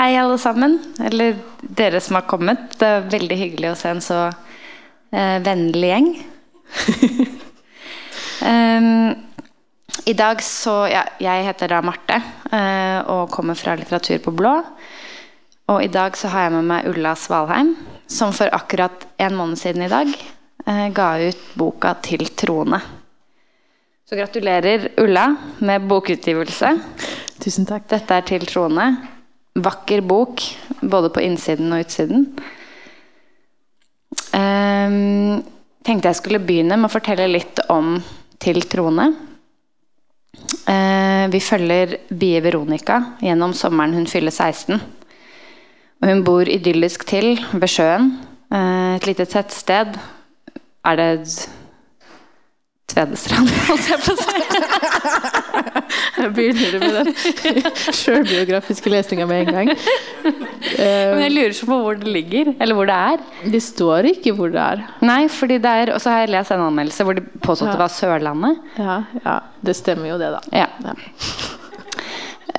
Hei, alle sammen. Eller dere som har kommet. Det er veldig hyggelig å se en så eh, vennlig gjeng. um, I dag så ja, Jeg heter da Marte uh, og kommer fra Litteratur på blå. Og i dag så har jeg med meg Ulla Svalheim, som for akkurat en måned siden i dag uh, ga ut boka 'Til troende'. Så gratulerer, Ulla, med bokutgivelse. Tusen takk. Dette er 'Til troende'. Vakker bok, både på innsiden og utsiden. Um, tenkte jeg skulle begynne med å fortelle litt om 'Til troende'. Uh, vi følger Bie Veronica gjennom sommeren hun fyller 16. Og hun bor idyllisk til ved sjøen. Uh, et lite tettsted. Er det Tvedestrand, holdt jeg på å si. Jeg begynner med den sjølbiografiske lesninga med en gang. Men jeg lurer så på hvor det ligger, eller hvor det er. Det står ikke hvor det er. Nei, fordi det er Og så har jeg lest en anmeldelse hvor de påstod Ja. det var Sørlandet. Ja, ja, det stemmer jo det, da. Ja.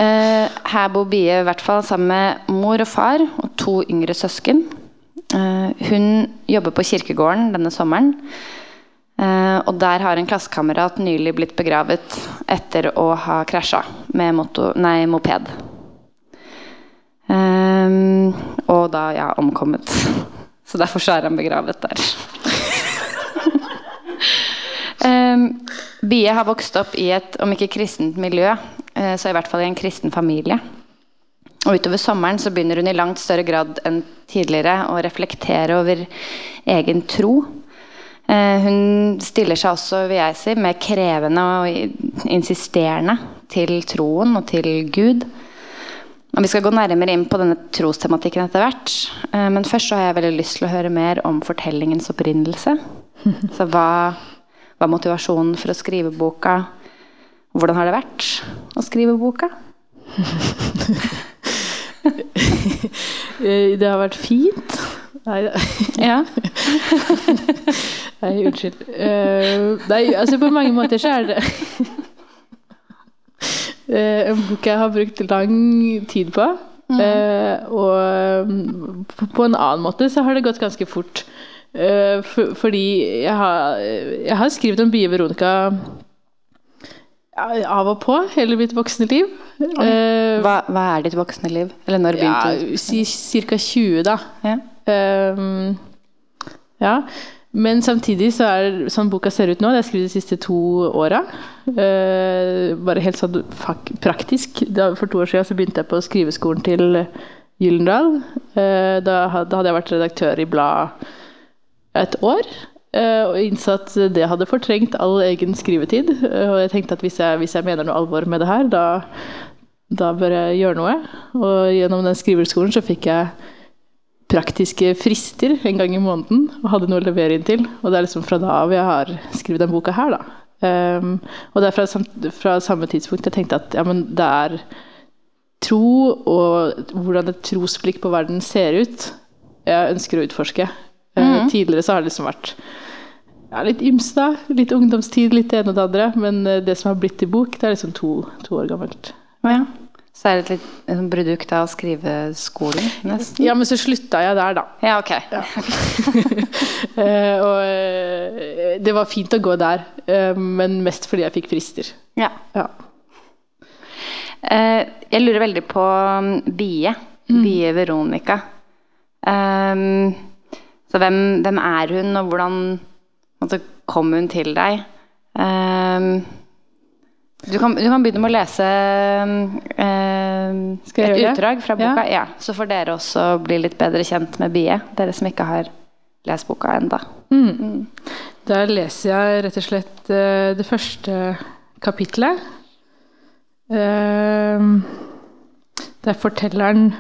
Eh, her bor Bie i hvert fall sammen med mor og far og to yngre søsken. Uh, hun jobber på kirkegården denne sommeren. Eh, og der har en klassekamerat nylig blitt begravet etter å ha krasja med moto, nei, moped. Eh, og da, ja, omkommet. Så derfor så er han begravet der. Um, Bie har vokst opp i et, om ikke kristent miljø, eh, så i hvert fall i en kristen familie. Og utover sommeren så begynner hun i langt større grad enn tidligere å reflektere over egen tro. Eh, hun stiller seg også, vil jeg si, mer krevende og insisterende til troen og til Gud. Og Vi skal gå nærmere inn på denne trostematikken etter hvert. Eh, Men først så har jeg veldig lyst til å høre mer om fortellingens opprinnelse. Så hva var motivasjonen for å skrive boka? Hvordan har det vært å skrive boka? Eh, Det har vært fint. Nei, Ja. nei unnskyld. Uh, nei, altså på mange måter så er det uh, en bok jeg har brukt lang tid på. Uh, og um, på- en annen måte så har det gått ganske fort. For, fordi jeg har, jeg har skrevet om Bie Veronica av og på hele mitt voksne liv. Hva, hva er ditt voksne liv? Eller når begynte du? ca. 20, da. Ja. Ehm, ja. Men samtidig så er sånn boka ser ut nå, det er skrevet de siste to åra. Uh, bare helt sånn praktisk. Da, for to år siden så begynte jeg på skriveskolen til Gyllendal. Uh, da, da hadde jeg vært redaktør i blad et år. Uh, og innså at det hadde fortrengt all egen skrivetid. Eh, og jeg tenkte at hvis jeg, hvis jeg mener noe alvor med det her, da, da bør jeg gjøre noe. Og gjennom den skriveskolen så fikk jeg praktiske frister en gang i måneden og hadde noe å levere inn til. Og det er liksom fra da av jeg har skrevet den boka her, da. Um, og det er fra, fra samme tidspunkt jeg tenkte at ja, men det er tro og hvordan et trosblikk på verden ser ut, jeg ønsker å utforske. Eh, tidligere så har det liksom vært ja, litt ymse, da. Litt ungdomstid, litt det ene og det andre. Men eh, det som har blitt til bok, det er liksom to, to år gammelt. Ja, ja. Så er det et litt et produkt av skriveskolen, nesten? Ja, men så slutta jeg der, da. Ja, ok. Ja. og eh, det var fint å gå der, eh, men mest fordi jeg fikk frister. Ja. Ja. Eh, jeg lurer veldig på um, Bie. Bie Veronica. Ehm, så hvem, hvem er hun, og hvordan måtte, kom hun til deg? Ehm, du, kan, du kan begynne med å lese um, Skal jeg et gjøre det? utdrag fra boka. Ja. Ja. så får dere også bli litt bedre kjent med Bie, dere som ikke har lest boka enda. Der leser jeg rett og slett uh, det første kapitlet. Uh, der fortelleren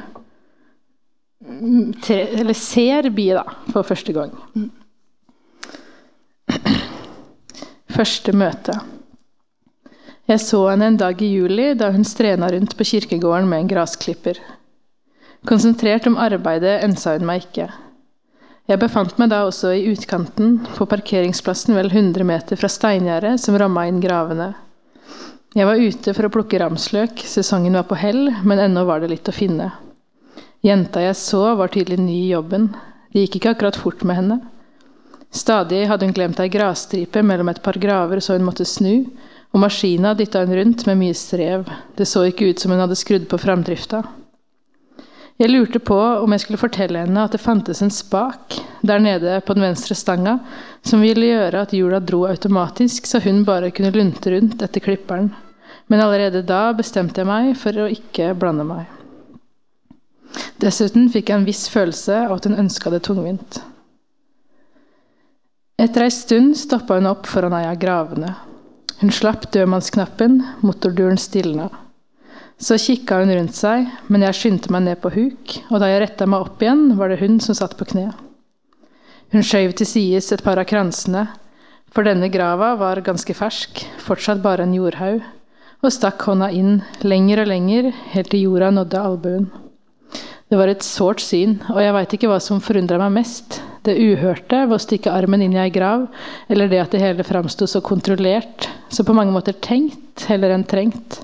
mm, tre, eller ser Bie, da, for første gang. Første møte. Jeg så henne en dag i juli da hun strena rundt på kirkegården med en grasklipper. Konsentrert om arbeidet ensa hun meg ikke. Jeg befant meg da også i utkanten, på parkeringsplassen vel 100 meter fra steingjerdet som ramma inn gravene. Jeg var ute for å plukke ramsløk, sesongen var på hell, men ennå var det litt å finne. Jenta jeg så, var tydelig ny i jobben. Det gikk ikke akkurat fort med henne. Stadig hadde hun glemt ei grasstripe mellom et par graver så hun måtte snu, og maskina dytta hun rundt med mye strev. Det så ikke ut som hun hadde skrudd på framdrifta. Jeg lurte på om jeg skulle fortelle henne at det fantes en spak der nede på den venstre stanga som ville gjøre at hjula dro automatisk, så hun bare kunne lunte rundt etter klipperen. Men allerede da bestemte jeg meg for å ikke blande meg. Dessuten fikk jeg en viss følelse av at hun ønska det tungvint. Etter ei stund stoppa hun opp foran ei av gravene. Hun slapp dødmannsknappen, motorduren stilna. Så kikka hun rundt seg, men jeg skyndte meg ned på huk, og da jeg retta meg opp igjen, var det hun som satt på kne. Hun skjøv til sides et par av kransene, for denne grava var ganske fersk, fortsatt bare en jordhaug, og stakk hånda inn lenger og lenger, helt til jorda nådde albuen. Det var et sårt syn, og jeg veit ikke hva som forundra meg mest. Det uhørte ved å stikke armen inn i ei grav, eller det at det hele framsto så kontrollert, så på mange måter tenkt heller enn trengt.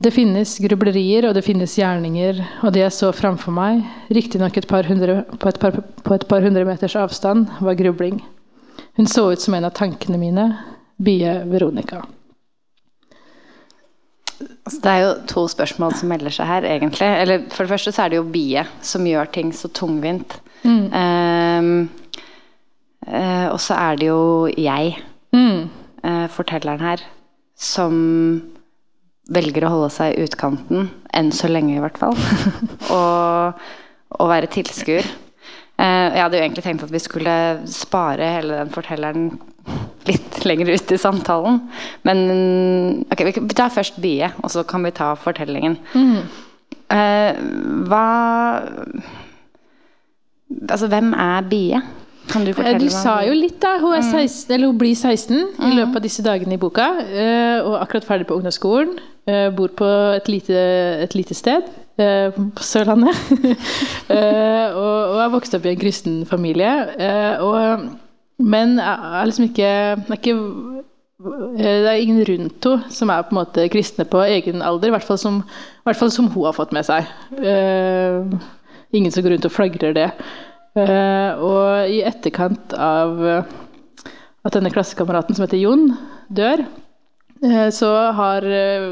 Det finnes grublerier, og det finnes gjerninger, og det jeg så framfor meg, riktignok på, et par, på et par hundre meters avstand, var grubling. Hun så ut som en av tankene mine. Bie Veronica. Altså, det er jo to spørsmål som melder seg her, egentlig. Eller for det første så er det jo Bie som gjør ting så tungvint. Mm. Uh, uh, og så er det jo jeg, mm. uh, fortelleren her, som velger å holde seg i utkanten. Enn så lenge, i hvert fall. og, og være tilskuer. Uh, jeg hadde jo egentlig tenkt at vi skulle spare hele den fortelleren litt lenger ut i samtalen. Men ok, vi tar først Bie, og så kan vi ta fortellingen. Mm. Uh, hva Altså, hvem er Bie? Kan du fortelle meg? Du sa jo litt, da. Hun, 16, mm. hun blir 16 mm. i løpet av disse dagene i boka. Uh, og akkurat ferdig på ungdomsskolen. Uh, bor på et lite, et lite sted på Sørlandet. og, og er vokst opp i en kristen familie. og men er liksom ikke, er ikke det er ingen rundt henne som er på en måte kristne på egen alder, i hvert fall som, hvert fall som hun har fått med seg. Uh, ingen som går rundt og flagrer det. Uh, og i etterkant av at denne klassekameraten som heter Jon, dør, uh, så har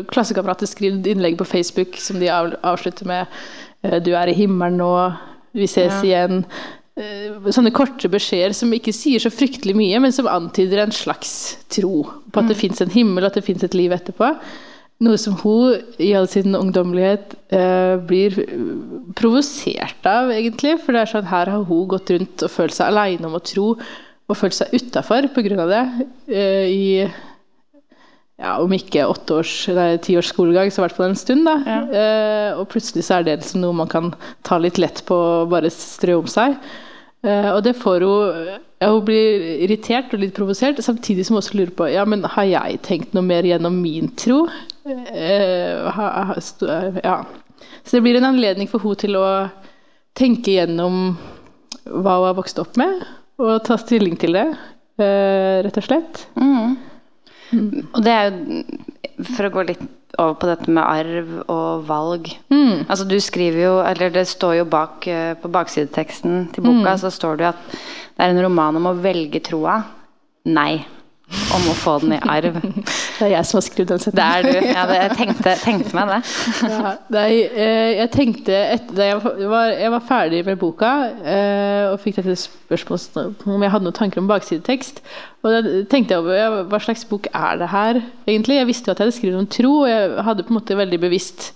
klassekamerater skrevet innlegg på Facebook som de avslutter med 'Du er i himmelen nå', 'Vi ses ja. igjen'. Eh, sånne korte beskjeder som ikke sier så fryktelig mye, men som antyder en slags tro på at det mm. fins en himmel, at det fins et liv etterpå. Noe som hun i all sin ungdommelighet eh, blir provosert av, egentlig. For det er sånn her har hun gått rundt og følt seg aleine om å tro, og følt seg utafor pga. det. Eh, I ja, om ikke åtte års, nei, ti års skolegang, så i hvert fall en stund. da. Ja. Eh, og plutselig så er det liksom noe man kan ta litt lett på og bare strø om seg. Eh, og det får hun ja, Hun blir irritert og litt provosert, samtidig som hun også lurer på ja, men har jeg tenkt noe mer gjennom min tro. Eh, ha, ha, ja. Så det blir en anledning for hun til å tenke gjennom hva hun har vokst opp med, og ta stilling til det, uh, rett og slett. Mm. Mm. Og det er jo For å gå litt over på dette med arv og valg. Mm. Altså du skriver jo, eller Det står jo bak eh, på baksideteksten til boka mm. så står det jo at det er en roman om å velge troa. Nei. Om å få den i arv. Det er jeg som har skrevet den setningen. Det er du. Ja, det, jeg tenkte, tenkte, meg det. Ja, det eh, jeg tenkte etter, jeg, var, jeg, var, ferdig med boka eh, og fikk dette spørsmålet om jeg hadde noen tanker om baksidetekst. Og da tenkte jeg over hva slags bok er det her, egentlig. Jeg visste jo at jeg hadde skrevet om tro, og jeg hadde på en måte veldig bevisst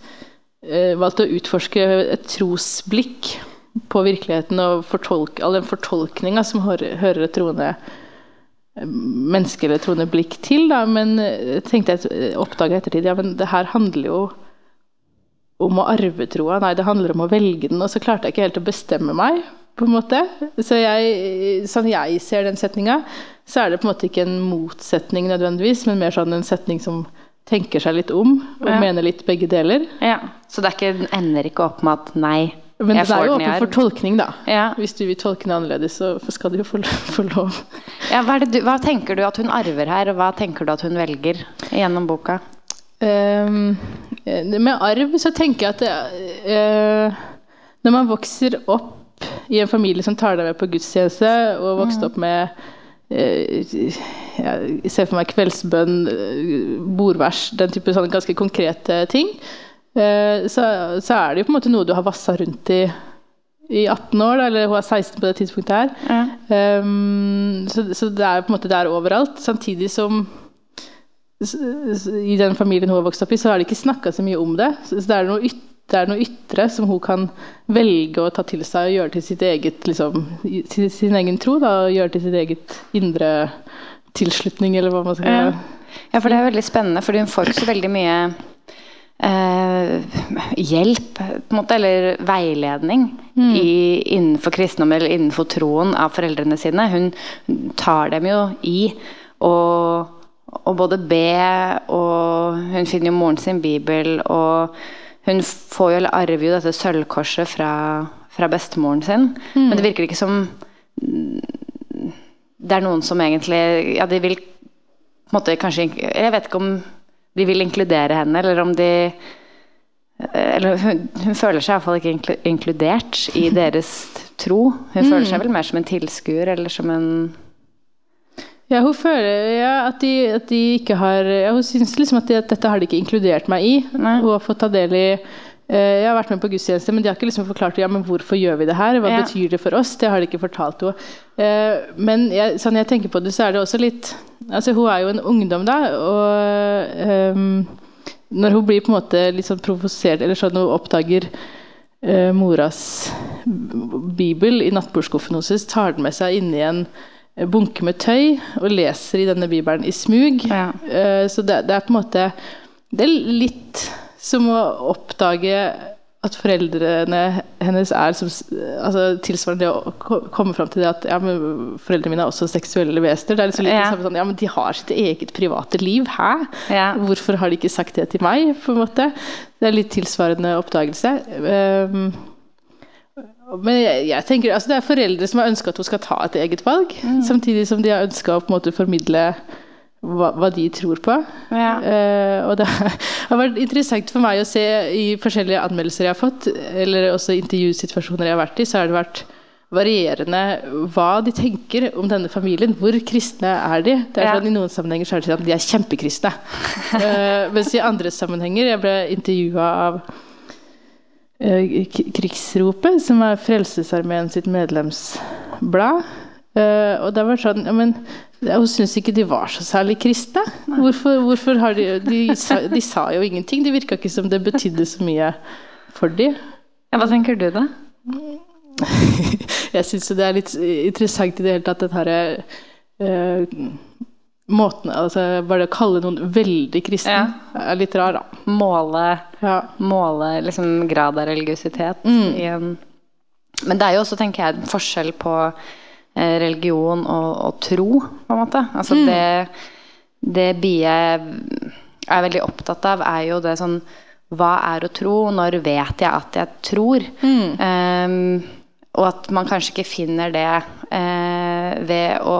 valgt å utforske et trosblikk på virkeligheten og fortolke, all den fortolkninga som hører et troende menneske eller troende blikk til, da, men eh, tenkte jeg oppdaga ettertid ja, men det her handler jo om å arve troa. Nei, det handler om å velge den. Og så klarte jeg ikke helt å bestemme meg, på en måte. Så jeg, sånn jeg ser den setninga, så er det på en måte ikke en motsetning nødvendigvis, men mer sånn en setning som tenker seg litt om, og ja. mener litt begge deler. Ja, Så det ikke, ender ikke opp med at nei, men det er jo åpen for tolkning, da. Ja. Hvis du vil tolke det annerledes, så skal du jo få, lov. Ja, hva, du, hva, tenker du at hun arver her, og hva tenker du at hun velger gjennom boka? Um, Med arv så tenker jeg at det, uh, når man vokser opp i en familie som tar deg med på gudstjeneste, og vokst opp med eh, Jeg ser for meg kveldsbønn, bordvers, den type sånne ganske konkrete ting. Eh, så, så er det jo på en måte noe du har vassa rundt i i 18 år, da, eller hun er 16 på det tidspunktet her. Ja. Um, så, så det er på en måte der overalt. Samtidig som i den familien hun har vokst opp i, så har de ikke snakka så mye om det. Så det er noe det er noe ytre som hun kan velge å ta til seg og gjøre til sitt eget liksom, sin, sin egen tro. Da, og gjøre til sitt eget indre tilslutning, eller hva man skal Ja. ja, for det er veldig spennende, for hun får ikke så veldig mye hjelp, på en måte, eller veiledning i, innenfor kristendom eller innenfor troen av foreldrene sine. Hun tar dem jo i å både be, og hun finner jo moren sin bibel, og hun får jo, eller arver jo dette sølvkorset fra, fra bestemoren sin. Men det virker ikke som det er noen som egentlig Ja, de vil på en måte kanskje Jeg vet ikke om de vil inkludere henne, eller om de Eller hun, hun føler seg iallfall ikke inkludert i deres tro. Hun føler seg vel mer som en tilskuer eller som en Ja, hun føler ja, at, de, at de ikke har ja, Hun syns liksom at, de, at dette har de ikke inkludert meg i. Nei. Hun har fått ta del i eh, Jeg har vært med på gudstjeneste, men de har ikke liksom forklart ja, men hvorfor gjør vi det her. Hva Ja. betyr det for oss? Det har de ikke fortalt henne. Eh, men jeg, sånn jeg tenker på det, så er det også litt altså Hun er jo en ungdom, da. og um, når hun blir på en måte litt sånn provosert, eller sånn hun oppdager uh, moras bibel i nattbordskuffen hennes, tar den med seg inn i en bunke med tøy og leser i denne bibelen i smug. Ja. Uh, så det, det er på en måte Det er litt som å oppdage at foreldrene hennes er som, altså, tilsvarende det å komme fram til det at ja, men foreldrene mine er også seksuelle vesener. Det er liksom litt Ja. samme sånn, ja, men de har sitt eget private liv. Hæ? Ja. Hvorfor har de ikke sagt det til meg? på en måte? Det er litt tilsvarende oppdagelse. Um, men jeg, jeg tenker, altså Det er foreldre som har ønska at hun skal ta et eget valg, samtidig som de har ønska å på en måte formidle hva, hva de tror på. Ja. Uh, og det har vært interessant for meg å se i forskjellige anmeldelser jeg har fått, eller også intervjusituasjoner jeg har vært i, så har det vært varierende hva de tenker om denne familien. Hvor kristne er de? Det er Ja. sånn I noen sammenhenger så er det sånn at de er kjempekristne. uh, mens i andre sammenhenger Jeg ble intervjua av eh, Krigsropet, som er Frelsesarmeen sitt medlemsblad. Uh, og det var sånn ja, men Hun syntes ikke de var så særlig kristne. Hvorfor, hvorfor har de, de, sa, de sa jo ingenting. Det virka ikke som det betydde så mye for dem. ja. Hva tenker du, da? Jeg syns det er litt interessant i det hele tatt, den herre eh, Måten altså Bare å kalle noen veldig kristen er litt rar, da. Måle, Ja. måle liksom grad av religiøsitet i en Men det er jo også, tenker jeg, en forskjell på religion og, og tro, på en måte. Altså det, det Bie er veldig opptatt av, er jo det sånn Hva er å tro? Når vet jeg at jeg tror? Ehm, og at man kanskje ikke finner det eh, ved å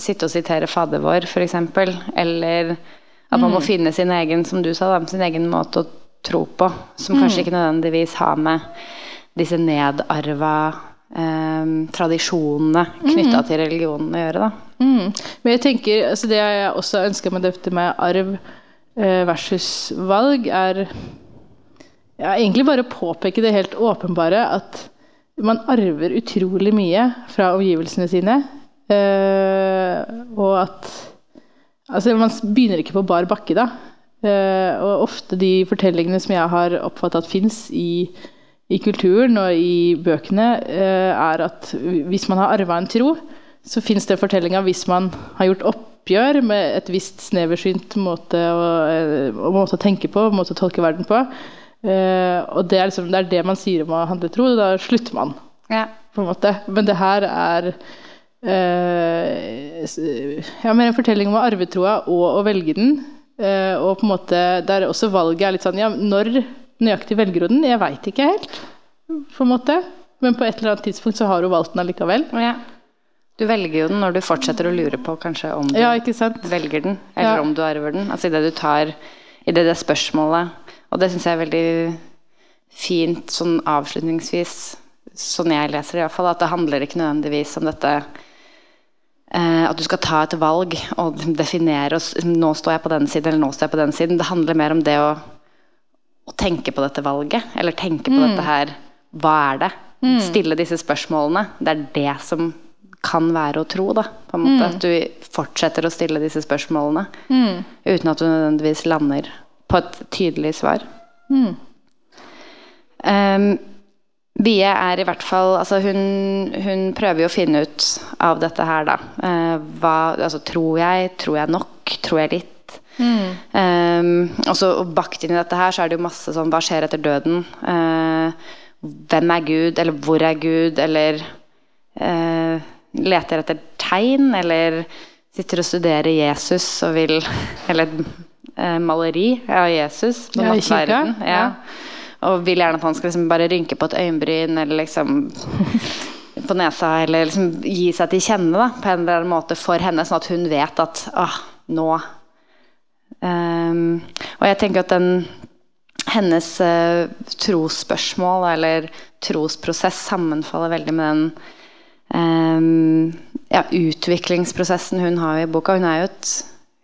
sitte og sitere Fader vår, f.eks. Eller at man må finne sin egen, som du sa, sin egen måte å tro på. Som kanskje ikke nødvendigvis har med disse nedarva eh, tradisjonene knytta til religionen å gjøre. Da. Mm. Men jeg tenker, altså det jeg også ønsker med dette med arv eh, versus valg, er ja, egentlig bare å påpeke det helt åpenbare at man arver utrolig mye fra omgivelsene sine. eh, og at Altså, man begynner ikke på bar bakke, da. Eh, og ofte de fortellingene som jeg har oppfattet at fins i, i kulturen og i bøkene, eh, er at hvis man har arva en tro, så fins det fortellinga hvis man har gjort oppgjør med et visst sneversynt måte å, eh, måte å tenke på, måte å tolke verden på. Eh, og det er, liksom, det er det man sier om å handle tro, da slutter man Ja. på en måte. Men det her er Uh, ja, mer en fortelling om å arve troa og å velge den. Uh, og på en måte der også valget er litt sånn Ja, når nøyaktig velger hun den? Jeg veit ikke helt, på en måte. Men på et eller annet tidspunkt så har hun valgt den allikevel. Ja. Du velger jo den når du fortsetter å lure på kanskje om du Ja, velger den, eller Ja. om du arver den. Altså idet du tar i det spørsmålet Og det syns jeg er veldig fint sånn avslutningsvis, sånn jeg leser det iallfall, at det handler ikke nødvendigvis om dette eh, at du skal ta et valg og definere og Nå står jeg på den siden, eller nå står jeg på den siden. Det handler mer om det å, å tenke på dette valget, eller tenke på dette her Hva er det? Stille disse spørsmålene. Det er det som kan være å tro, da. På en måte. At du fortsetter å stille disse spørsmålene uten at du nødvendigvis lander på et tydelig svar. Um, Bie er i hvert fall altså hun, hun prøver jo å finne ut av dette her, da. Uh, hva, altså, tror jeg? Tror jeg nok? Tror jeg litt? Um, og så bakt inn i dette her så er det jo masse sånn Hva skjer etter døden? Uh, hvem er Gud? Eller hvor er Gud? Eller uh, leter etter tegn? Eller sitter og studerer Jesus og vil Eller eh, maleri av Jesus på Ja, nattverden. ja. Og vil gjerne at han skal liksom bare rynke på et øyenbryn eller liksom på nesa, eller liksom gi seg til kjenne da, på en eller annen måte for henne, sånn at hun vet at ah, nå Ehm, Og jeg tenker at den hennes uh, trosspørsmål eller trosprosess sammenfaller veldig med den um, ja, utviklingsprosessen hun har i boka. Hun er jo, et,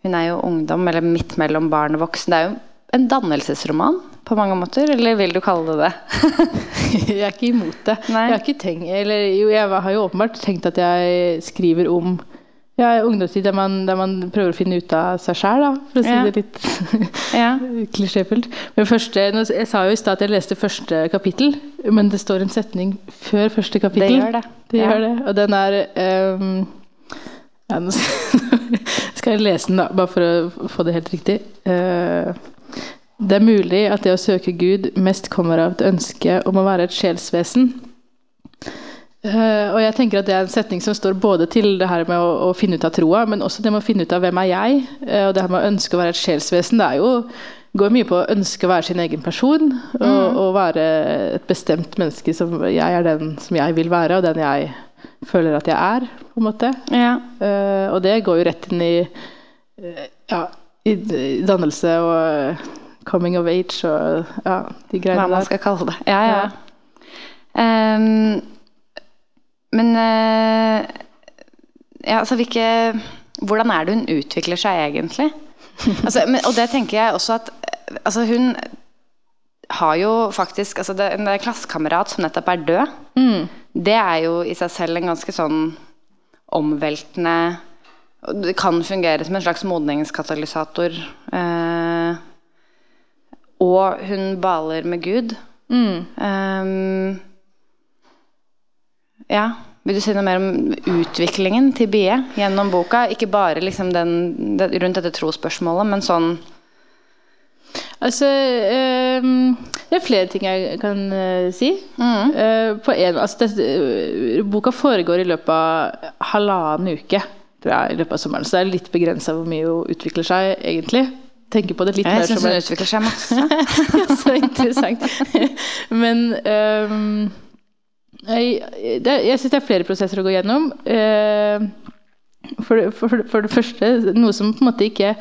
hun er jo ungdom, eller midt mellom barn og voksen. Det er jo en dannelsesroman på mange måter, eller vil du kalle det det? Jeg er ikke imot det. Nei. Jeg har ikke tenkt, eller jo, jeg har jo åpenbart tenkt at jeg skriver om ja, ungdomstid der man, der man prøver å finne ut av seg sjæl, for å si Ja. det litt Ja. klisjéfullt. Men første, jeg sa jo i stad at jeg leste første kapittel, men det står en setning før første kapittel. Det gjør det. Det Ja. gjør det. Og den er um, ja, Nå skal jeg lese den, da, bare for å få det helt riktig. Uh, det er mulig at det å søke Gud mest kommer av et ønske om å være et sjelsvesen. Eh, og jeg tenker at Det er en setning som står både til det her med å, å finne ut av troa, men også det med å finne ut av hvem er jeg. Uh, og det her med å ønske å være et sjelsvesen. Det jo, går mye på å ønske å være sin egen person. Og, og være et bestemt menneske som jeg er den som jeg vil være, og den jeg føler at jeg er. på en måte. Ja. Uh, og det går jo rett inn i ja, i, i dannelse og coming of age og ja, de Hva man skal kalle det. Ja, ja. Ehm, men eh, ja, altså hvilke Hvordan er det hun utvikler seg egentlig? Altså, men, og det tenker jeg også at altså hun har jo faktisk altså det, En klassekamerat som nettopp er død. Mm. Det er jo i seg selv en ganske sånn omveltende Det kan fungere som en slags modningskatalysator. Eh, og hun baler med Gud. Mm. Ehm, ja. Vil du si noe mer om utviklingen til Bie gjennom boka? Ikke bare liksom den, den, rundt dette trosspørsmålet, men sånn Altså øh, Det er flere ting jeg kan øh, si. Eh, på en, altså det, eh, boka foregår i løpet av halvannen uke. Tror jeg, i løpet av sommeren, Så det er litt begrensa hvor mye hun utvikler seg, egentlig. Tenker på det litt Jeg mer syns som hun utvikler seg masse. Så interessant. Men ehm, jeg, syns det er flere prosesser å gå gjennom. Eh, for, for, for det første, noe som på en måte ikke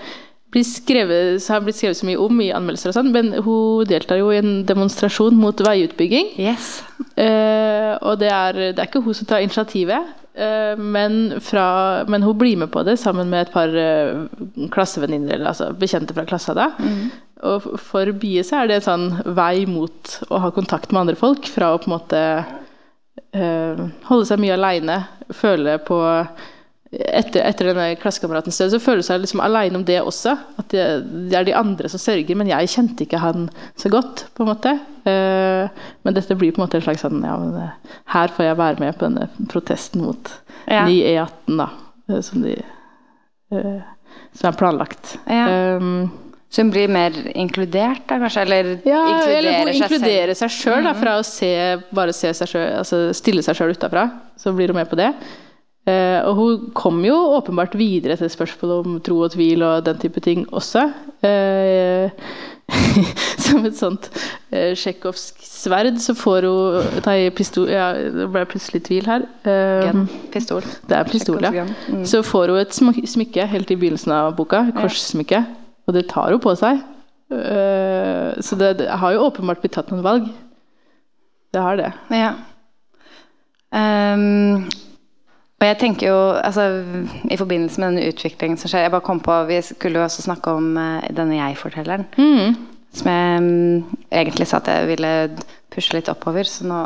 blir skrevet, har blitt skrevet så mye om i anmeldelser, og sånn, men hun deltar jo i en demonstrasjon mot veiutbygging. Yes. Eh, og det er, det er ikke hun som tar initiativet, eh, men, fra, men hun blir med på det sammen med et par eh, klassevenninner, eller altså bekjente fra klassa da. Og f- for Bie så er det en sånn vei mot å ha kontakt med andre folk, fra å på en måte holde seg mye aleine, føle på etter, etter denne klassekameraten så føler hun seg liksom aleine om det også. At det, det er de andre som sørger, men jeg kjente ikke han så godt, på en måte. Eh, men dette blir på en måte en slags sånn ja, men, eh, Her får jeg være med på denne protesten mot Ja. ny E18, da. eh, Som, de, eh, som er planlagt. Ja. Um, Så hun blir mer inkludert, da, kanskje? Eller ja, eller hun inkluderer seg inkluderer sjøl, fra å se, bare se seg selv, altså stille seg sjøl utafra. Så blir hun med på det. Eh, og hun kom jo åpenbart videre til spørsmålet om tro og tvil og den type ting også. Eh, som et sånt tsjekkovsk sverd, så får hun Nei, pistol Ja, det ble plutselig tvil her. Eh. Pistol. det er pistol, ja. Mm. Så får hun et smykke helt i begynnelsen av boka, Korssmykke. korssmykke, og det tar hun på seg. Eh, så det, det har jo åpenbart blitt tatt noen valg. Det har det. Ja. Um, og jeg tenker jo, altså I forbindelse med den utviklingen som skjer Jeg bare kom på, Vi skulle jo også snakke om eh, denne jeg-fortelleren. Som jeg um, egentlig sa at jeg ville pushe litt oppover, så nå,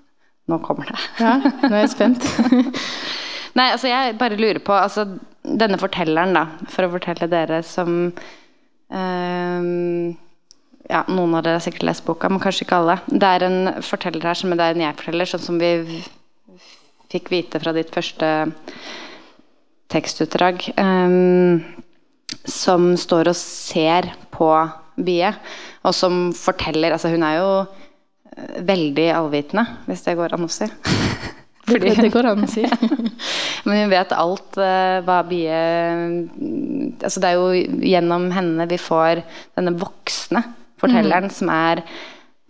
nå kommer det. Ja, nå er jeg spent. Nei, altså jeg bare lurer på altså, Denne fortelleren, da, for å fortelle dere som Ja, noen av dere har sikkert lest boka, men kanskje ikke alle. Det er en forteller her som det er en jeg-forteller, sånn som vi fikk vite fra ditt første tekstutdrag. ehm, som står og ser på Bie, og som forteller Altså, hun er jo eh, veldig allvitende, hvis det går an å si. Det, det går an å si. Men hun vet alt uh, hva Bie mm, altså Det er jo gjennom henne vi får denne voksne fortelleren som er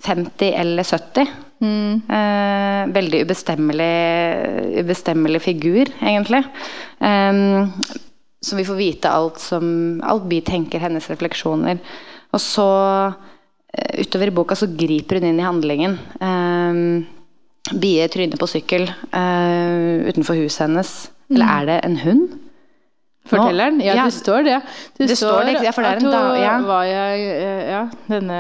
50 eller 70. Eh, veldig ubestemmelig, ubestemmelig figur, egentlig. Um, så vi får vite alt som Alt Bie tenker, hennes refleksjoner. Og så, uh, utover i boka, så griper hun inn i handlingen. Um, Bie tryner på sykkel uh, utenfor huset hennes. Eller er det en hund? Fortelleren? Ja, Ja, det står det. Det, det står det, ja, for det er en hun da- ja. var jeg eh, Ja, denne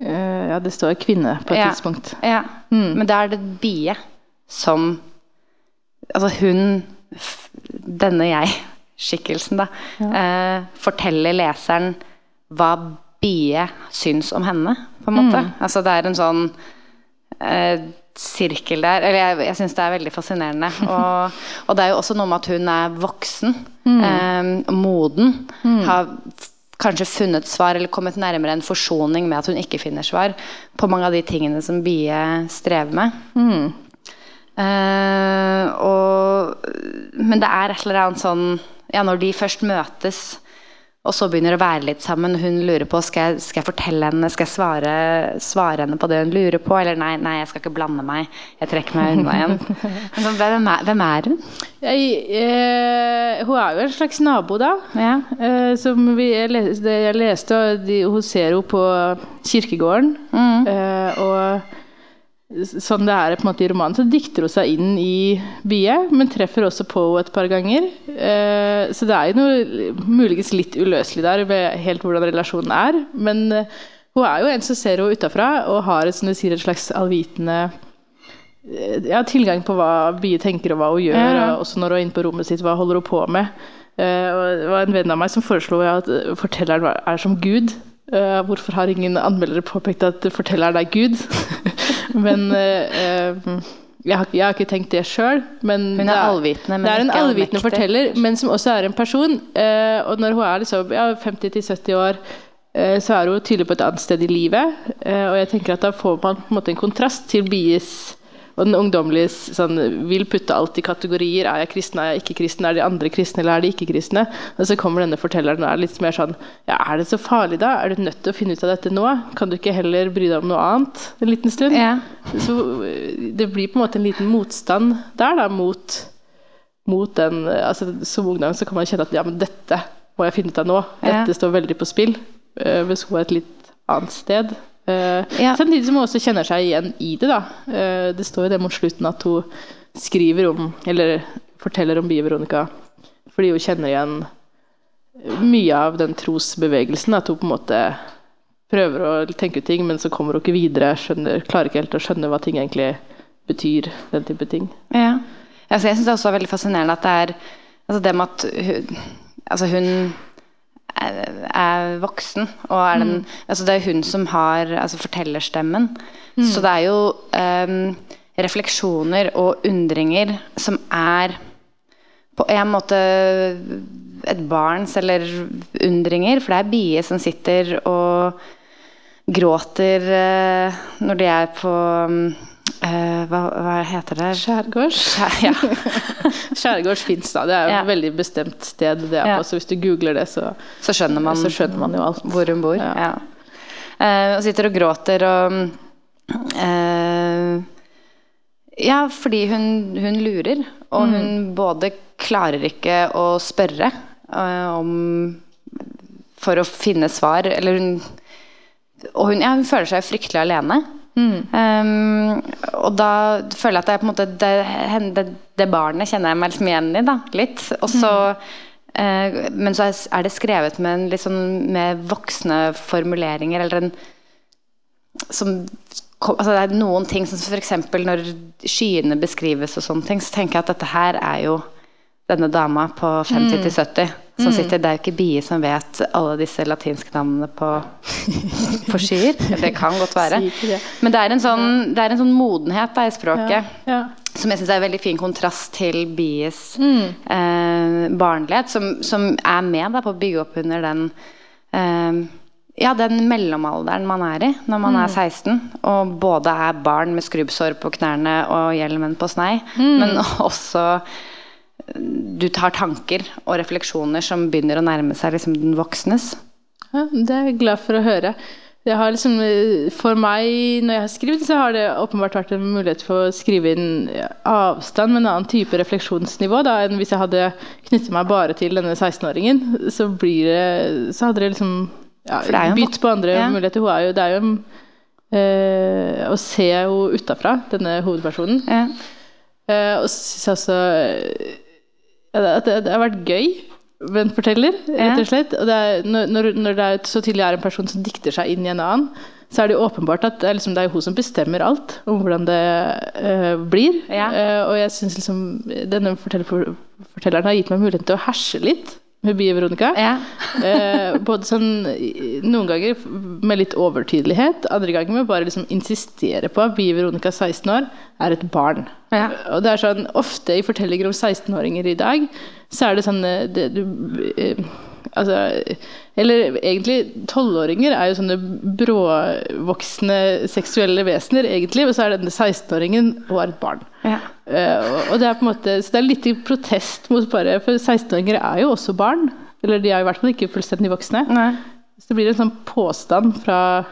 uh, Ja, det står kvinne på et Ja. tidspunkt. Ja. Men da er det Bie som Altså hun, denne jeg-skikkelsen, da, Uh, forteller leseren hva Bie syns om henne, på en måte. Altså det er en sånn eh, sirkel der. Eller jeg, jeg syns det er veldig fascinerende. Og, og det er jo også noe med at hun er voksen, eh, moden. Har kanskje funnet svar, eller kommet nærmere en forsoning med at hun ikke finner svar på mange av de tingene som Bie strever med. Eh, og, men det er et eller annet sånn Ja, når de først møtes, og så begynner å være litt sammen, hun lurer på skal jeg, skal jeg fortelle henne, skal jeg svare, svare henne på det hun lurer på, eller nei, nei, jeg skal ikke blande meg, jeg trekker meg unna igjen. Så, hvem, er, hvem er hun? Jeg, eh, hun er jo en slags nabo, da. Ja. Eh, som vi, jeg, leste, jeg leste, de, hun ser jo på kirkegården. Eh, og sånn det er på en måte i romanen, så dikter hun seg inn i Bie, men treffer også på henne et par ganger. Eh, så det er jo noe muligens litt uløselig der ved helt hvordan relasjonen er. Men eh, hun er jo en som ser henne utafra, og har et, som du sier, et slags allvitende eh, ja, tilgang på hva Bie tenker og hva hun gjør, Ja. og også når hun er inne på rommet sitt, hva holder hun på med. Det var en venn av meg som foreslo at fortelleren er som Gud. Hvorfor har ingen anmeldere påpekt at fortelleren er Gud? men eh, jeg, har, jeg har ikke tenkt det sjøl. Men Hun er det allvitende, men det er en allvitende forteller, men som også er en person. Eh, og når hun er liksom, ja, 50-70 år, eh, så er hun tydelig på et annet sted i livet. Eh, og jeg tenker at da får man på en måte en kontrast til Bies og den ungdommelige sånn, vil putte alt i kategorier. Er jeg kristen, er jeg ikke kristen? Er de andre kristne, eller er de ikke kristne? Og så kommer denne fortelleren og er litt mer sånn Ja, er det så farlig, da? Er du nødt til å finne ut av dette nå? Kan du ikke heller bry deg om noe annet en liten stund? Ja. Så det blir på en måte en liten motstand der, da, mot, mot den altså Som ungdom så kan man kjenne at ja, men dette må jeg finne ut av nå. Ja. Dette står veldig på spill. Hvis hun er et litt annet sted. Eh, Ja. Samtidig som hun også kjenner seg igjen i det. da. Uh, det står jo det mot slutten at hun skriver om, eller forteller om Bie Veronica fordi hun kjenner igjen mye av den trosbevegelsen. At hun på en måte prøver å tenke ut ting, men så kommer hun ikke videre. Skjønner, klarer ikke helt å skjønne hva ting egentlig betyr. Den type ting. Ja. Altså, jeg syns det også er veldig fascinerende at det er altså det med at hun, altså hun er, er voksen, og er den altså Det er hun som har altså fortellerstemmen. Så det er jo um, refleksjoner og undringer som er på en måte et barns eller undringer, for det er Bie som sitter og gråter uh, når de er på mm, eh, hva, hva heter det? Skjærgårds? Skjær- Ja. Skjærgårds fins da. Det er jo et veldig bestemt sted det er på, så hvis du googler det, så, Så skjønner man, så skjønner man jo alt. hvor hun bor. Ja. Eh, og sitter og gråter og eh, Ja, fordi hun, hun lurer. Og hun både klarer ikke å spørre eh, om For å finne svar. Eller hun Og hun, ja, hun føler seg fryktelig alene. Um, og da føler jeg at er på en måte det, det, det barnet kjenner jeg meg liksom igjen i, da, litt. Og så eh, Men så er det skrevet med, en litt sånn, med voksne formuleringer, eller en som altså Det er noen ting som f.eks. når skyene beskrives og sånne ting, så tenker jeg at dette her er jo denne dama på 50-70 som sitter Det er jo ikke bier som vet alle disse latinske navnene på, på skyer. Det kan godt være. Men det er en sånn, det er en sånn modenhet da, i språket. Ja. Som jeg syns er en veldig fin kontrast til Bies eh, barnlighet, som, som er med da, på å bygge opp under den eh, ja, den mellomalderen man er i når man er 16, og både er barn med skrubbsår på knærne og hjelmen på snei, men også du tar tanker og refleksjoner som begynner å nærme seg liksom den voksnes. Ja, det er jeg glad for å høre. Jeg har liksom, for meg, når jeg har skrevet, så har det åpenbart vært en mulighet for å skrive inn avstand med en annen type refleksjonsnivå da, enn hvis jeg hadde knyttet meg bare til denne 16-åringen. Så, så hadde det liksom ja, bytt på andre ja. muligheter. Hun er jo, det er jo eh, å se henne utafra, denne hovedpersonen. Ja. Eh, og så syns jeg også at det, det har vært gøy med en forteller, rett og slett. Og det er, når, når- det er så tydelig er en person som dikter seg inn i en annen, så er det jo åpenbart at det er, liksom, det er hun som bestemmer alt om hvordan det uh, blir. Ja. Uh, og jeg syns liksom denne forteller, fortelleren har gitt meg muligheten til å herse litt Bie Veronica. Ja. Eh, både sånn Noen ganger med litt overtydelighet, andre ganger med bare liksom insistere på at Bie Veronica 16 år er et barn. Ja. Og det er sånn, Ofte i fortellinger om 16-åringer i dag, så er det sånn eh, det, du, eh, altså, Eller egentlig, 12-åringer er jo sånne bråvoksne seksuelle vesener, egentlig. Og så er denne 16-åringen og er et barn. Ja. Uh, og- det er på en måte, så det er litt i protest mot bare For 16-åringer er jo også barn. Eller de er i hvert fall ikke fullstendig voksne. Nei. Så det blir en sånn påstand fra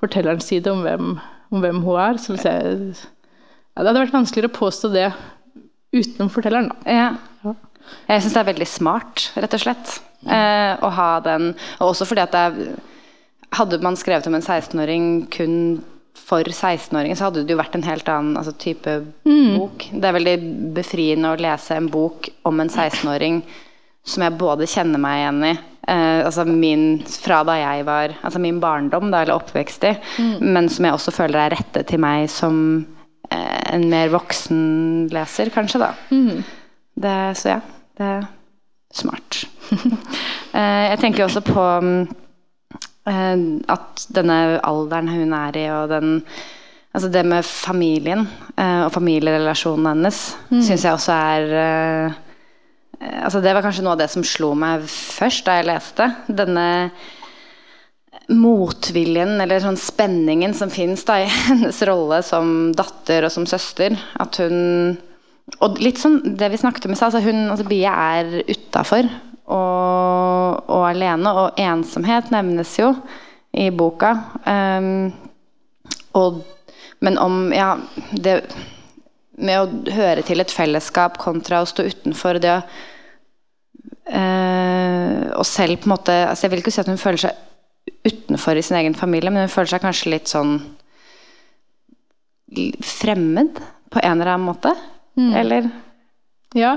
fortellerens side om hvem, om hvem hun er. Som jeg, ja, det hadde vært vanskeligere å påstå det utenom fortelleren. Da. Ja. Jeg syns det er veldig smart, rett og slett. Eh, å ha den Og også fordi at det er Hadde man skrevet om en 16-åring kun for 16-åringer, så hadde det jo vært en helt annen altså, type bok. Det er veldig befriende å lese en bok om en 16-åring som jeg både kjenner meg igjen i, eh, altså min fra da jeg var Altså min barndom, da, eller oppvekst i, men som jeg også føler er rettet til meg som eh, en mer voksen leser, kanskje, da. Det, så ja, er smart. Eh, jeg tenker også på mm, eh, at denne alderen hun er i, og den Altså det med familien eh, og familierelasjonen hennes synes syns jeg også er eh, eh, Altså det var kanskje noe av det som slo meg først da jeg leste. Denne motviljen, eller sånn spenningen som fins i hennes rolle som datter og som søster. At hun Og litt sånn det vi snakket om i stad, altså Bie er utafor og, og alene. Og ensomhet nevnes jo i boka. Um, og, men om Ja, det med å høre til et fellesskap kontra å stå utenfor det å øh, Og selv på en måte altså Jeg vil ikke si at hun føler seg utenfor i sin egen familie, men hun føler seg kanskje litt sånn fremmed på en eller annen måte. Eller? Ja,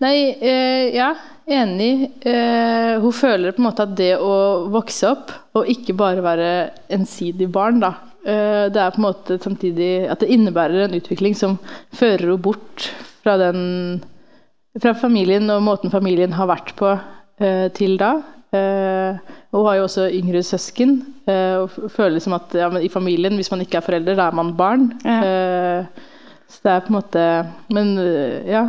nei, eh, ja, enig. Eh, hun føler på en måte at det å vokse opp, og ikke bare være ensidig barn, da, eh, det er på en måte samtidig at det innebærer en utvikling som fører henne bort fra den fra familien og måten familien har vært på eh, til da. Eh, hun har jo også yngre søsken. Eh, og føler som at ja, men i familien, hvis man ikke er forelder, da er man barn. Ja. Så det er på en måte Men eh, ja.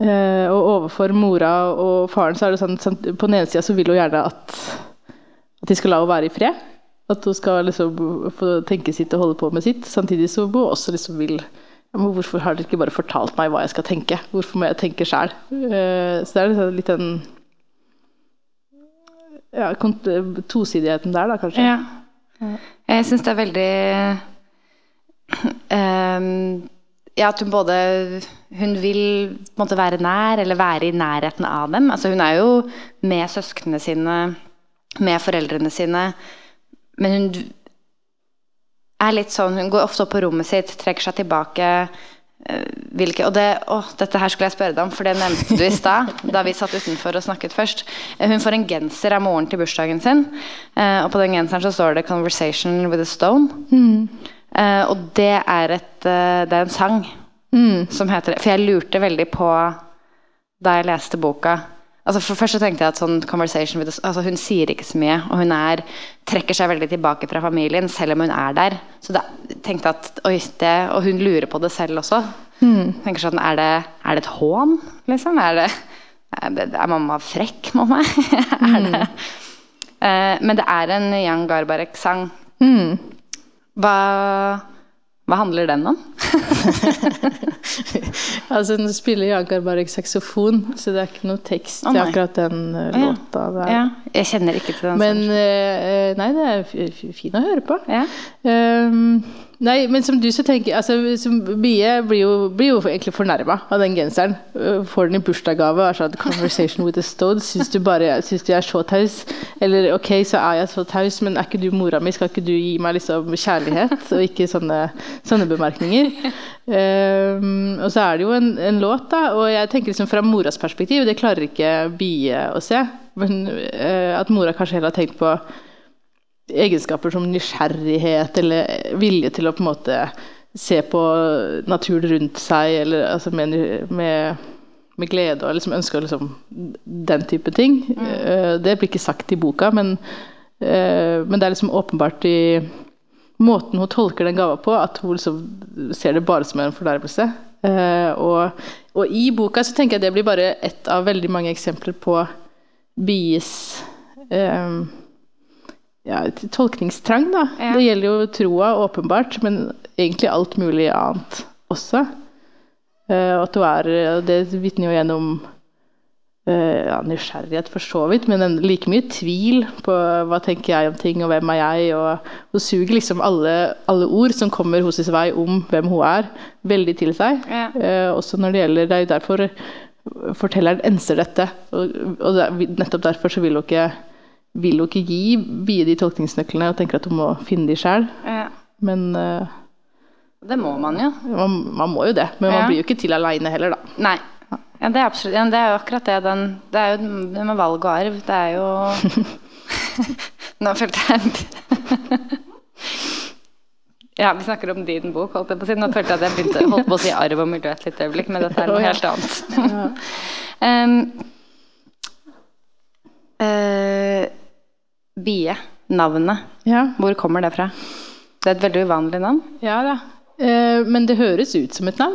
Eh, og overfor mora og faren så er det sånn, sånn På den ene sida så vil hun gjerne at, at de skal la henne være i fred. At hun skal liksom få tenke sitt og holde på med sitt. Samtidig så hun også liksom vil men Hvorfor har dere ikke bare fortalt meg hva jeg skal tenke? Hvorfor må jeg tenke sjæl? Eh, så det er liksom litt den ja, tosidigheten der, da, kanskje. Ja. Jeg syns det er veldig Ja, at hun både Hun vil på en måte være nær, eller være i nærheten av dem. Altså Hun er jo med søsknene sine, med foreldrene sine. men hun er litt sånn Hun går ofte opp på rommet sitt, trekker seg tilbake. eh, vil ikke, og det, å, dette her skulle jeg spørre deg om, for det nevnte du i stad. da vi satt utenfor og snakket først. Eh, Hun får en genser av moren til bursdagen sin. eh, Og på den genseren så står det 'Conversation with a Stone'. Eh, Og det er, et, eh, det er en sang som heter det. For jeg lurte veldig på da jeg leste boka altså for Først så tenkte jeg at sånn conversation with altså hun sier ikke så mye, og hun er, trekker seg veldig tilbake fra familien, selv om hun er der. Så da tenkte jeg at oi, det, Og hun lurer på det selv også. Tenker sånn, Er det, er det et hån, liksom? Er, det, er, det, mamma frekk meg? er det, Uh, men det er en Jan Garbarek-sang. Hva, hva handler den om? Altså, Nå spiller Jan bare saksofon, så det er ikke noe tekst oh, til akkurat den uh, ja. låta. Der. Ja, jeg kjenner ikke til den. Men eh, Nei, det er fin å høre på. ja. Ehm, nei, men som du så tenker altså, Bie blir jo, blir jo egentlig fornærma av den genseren. Øh, Får den i bursdagsgave og sånn 'Conversation with a stone'. Syns du bare syns du er så taus? Eller ok, så er jeg så taus, men er ikke du mora mi? Skal ikke du gi meg liksom kjærlighet? Og ikke sånne, sånne bemerkninger. Um, og så er det jo en, en låt, da, og jeg tenker liksom fra moras perspektiv, det klarer ikke Bie å se. Men uh, at mora kanskje heller har tenkt på egenskaper som nysgjerrighet eller vilje til å på en måte se på naturen rundt seg eller altså med, med, med glede og liksom ønske liksom den type ting. Mm. Det blir ikke sagt i boka, men, eh, men det er liksom åpenbart i måten hun tolker den gava på, at hun liksom ser det bare som en fornærmelse. Eh, og, og i boka så tenker jeg det blir bare ett av veldig mange eksempler på Bies eh, ja, tolkningstrang, da. Ja. Det gjelder jo troa, åpenbart, men egentlig alt mulig annet også. Uh, og at du er Det vitner jo gjennom uh, ja, nysgjerrighet for så vidt, men en, like mye tvil på hva tenker jeg om ting, og hvem er jeg? Og hun suger liksom alle, alle ord som kommer hos vei om hvem hun er, veldig til seg. Ja. Uh, også når det gjelder Det er jo derfor fortelleren enser dette. Og, og det, er- nettopp derfor så vil hun ikke vil jo ikke gi Bie de tolkningsnøklene og tenker at hun må finne de sjøl. Ja. Men uh, Det må man jo. man, man må jo det. Men Ja. man blir jo ikke til aleine heller, da. Nei. Ja, det er absolutt Det er jo akkurat det. Den, det er jo det med valg og arv. Det er jo Nå følte jeg Ja, vi snakker om din bok, holdt jeg på å si. Nå følte jeg at jeg begynte holdt på å si arv og miljø et lite øyeblikk, men dette er noe helt annet. um, eh, Bie. Navnet. Ja, Hvor kommer det fra? Det er et veldig uvanlig navn. ja da. Eh, men det høres ut som et navn.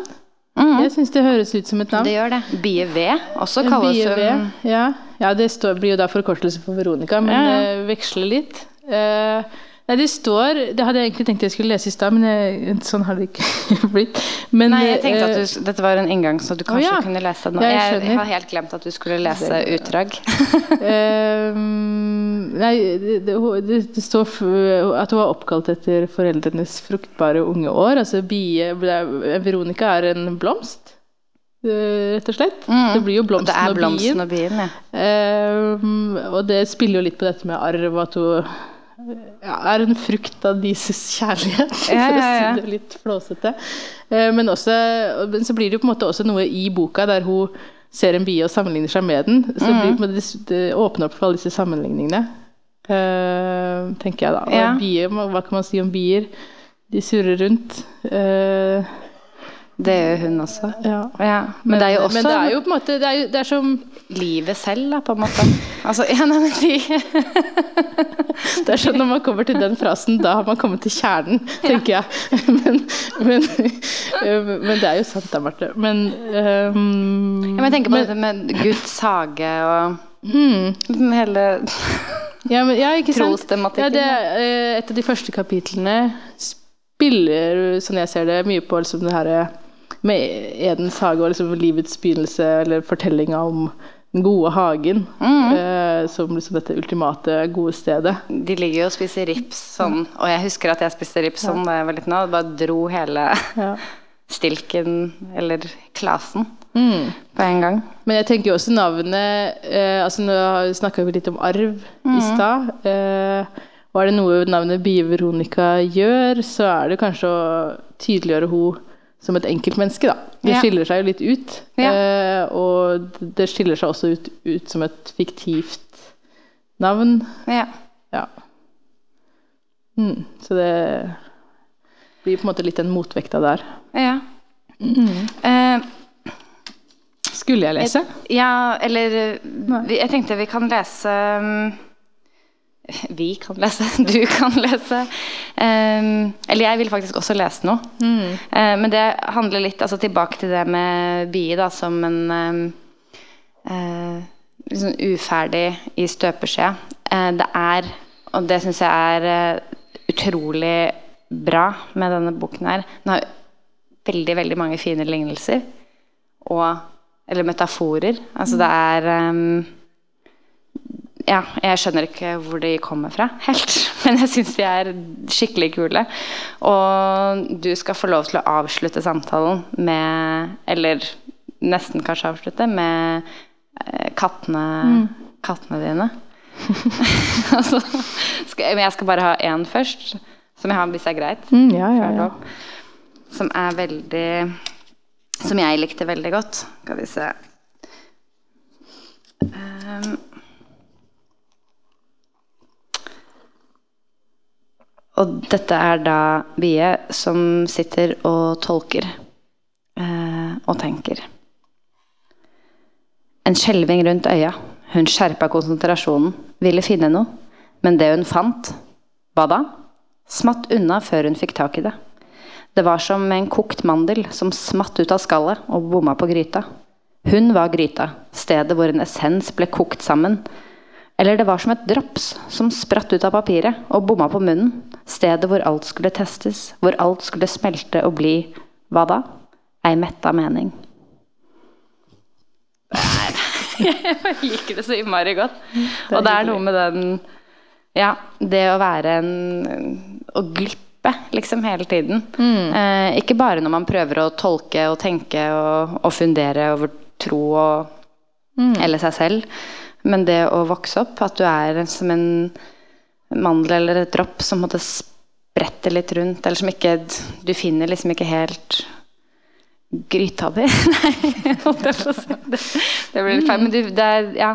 Mm. Jeg syns det høres ut som et navn. Det gjør det. Bie V også kalles Bie hun. Ja, ja det står, blir jo da forkortelse for Veronica, men Ja, ja. eh, veksler litt. Eh, nei, det står Det hadde jeg egentlig tenkt jeg skulle lese i stad, men jeg, sånn har det ikke blitt. Men, Nei, jeg tenkte at eh, du, dette var en inngang, så du kanskje ja. kunne lese den. nå. Jeg jeg, har helt glemt at du skulle lese utdrag. Ehm, nei, det, det, det, står at hun var oppkalt etter foreldrenes fruktbare unge år. Altså bie, er- Veronica er en blomst, eh, rett og slett. Det blir jo blomsten, Og det blomsten er og, blomsten bien. og bien, ja. Og det spiller jo litt på dette med arv, at hun ja, er en frukt av deres kjærlighet, for å si det litt flåsete. Eh, men, også, men så blir det jo på en måte også noe i boka der hun ser en bie og sammenligner seg med den. Så det, blir, en måte- det, det åpner opp for alle disse sammenligningene, eh, tenker jeg da. Og bier, hva kan man si om bier? De surrer rundt. Eh, Det gjør hun også. ja. Ja. Men, det er jo også Men det er jo på en måte Det er, jo, det er som livet selv, da, på en måte. Altså, ja, nei, men de Det er sånn Når man kommer til den frasen, da har man kommet til kjernen, tenker jeg. Men, men, øh, men det er jo sant da, Marte. Men, um, ja, men Jeg tenker på men- dette med Guds hage og mm. hele ja, men, ja, ikke sant? Ja, det er øh, et av de første kapitlene spiller, sånn jeg ser det, mye på liksom det her med Edens hage og liksom livets begynnelse, eller fortellinga om den gode hagen, Mm. Eh, som liksom dette ultimate gode stedet. De ligger jo og spiser rips sånn, og jeg husker at jeg spiste rips sånn da jeg var liten og bare dro hele Ja. stilken, eller klasen, Mm. på en gang. Men jeg tenker jo også navnet eh, altså Nå snakka vi litt om arv i stad. Eh, Og er det noe navnet Bie Veronica gjør, så er det kanskje å tydeliggjøre henne som et enkeltmenneske, da. Det skiller seg jo litt ut. Ja. Eh, og det skiller seg også ut, ut som et fiktivt navn. Ja. Ja. Mm, så det blir på en måte litt en motvekta der. ja. Eh, Skulle jeg lese? ja, eller vi, Jeg tenkte vi kan lese um, Vi kan lese, du kan lese. Um, eller jeg vil faktisk også lese noe. Eh, men det handler litt altså tilbake til det med bie da, som en um, uh, sånn uferdig i støpeskjea. Uh, det er, og det syns jeg er eh, utrolig bra med denne boken her Den har veldig, veldig mange fine lignelser. Og Eller metaforer. Altså det er um, Ja, jeg skjønner ikke hvor de kommer fra helt, men jeg syns de er skikkelig kule. Og du skal få lov til å avslutte samtalen med Eller nesten kanskje avslutte med eh, kattene, kattene dine. altså, skal, men jeg skal bare ha én først, som jeg har hvis det er greit. Mm, ja, ja, ja. Som er veldig Som jeg likte veldig godt. Skal vi se Ehm. Og dette er da Bie som sitter og tolker eh, og tenker. En skjelving rundt øya. Hun skjerpa konsentrasjonen, ville finne noe. Men det hun fant, hva da? Smatt unna før hun fikk tak i det. Det var som en kokt mandel som smatt ut av skallet og bomma på gryta. Hun var gryta, stedet hvor en essens ble kokt sammen. Eller det var som et drops som spratt ut av papiret og bomma på munnen. Stedet hvor alt skulle testes, hvor alt skulle smelte og bli hva da? Ei metta mening. Jeg liker det så innmari godt. Og det er noe med den Ja, det å være en Å glippe, liksom, hele tiden. Eh, ikke bare når man prøver å tolke og tenke og, og fundere over tro og Eller seg selv. Men det å vokse opp, at du er som en mandel eller et dropp som måtte sprette litt rundt, eller som ikke Du finner liksom ikke helt gryta di. Nei, holdt jeg på å si. Det, det blir litt feil. Men du, det er, ja,